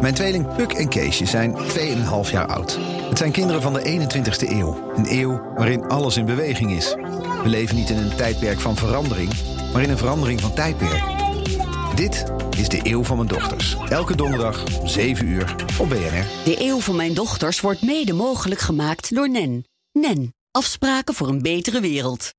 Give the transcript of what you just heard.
Mijn tweeling Puk en Keesje zijn 2,5 jaar oud. Het zijn kinderen van de 21ste eeuw. Een eeuw waarin alles in beweging is. We leven niet in een tijdperk van verandering, maar in een verandering van tijdperk. Dit is de eeuw van mijn dochters. Elke donderdag, 7 uur, op BNR. De eeuw van mijn dochters wordt mede mogelijk gemaakt door NEN. NEN. Afspraken voor een betere wereld.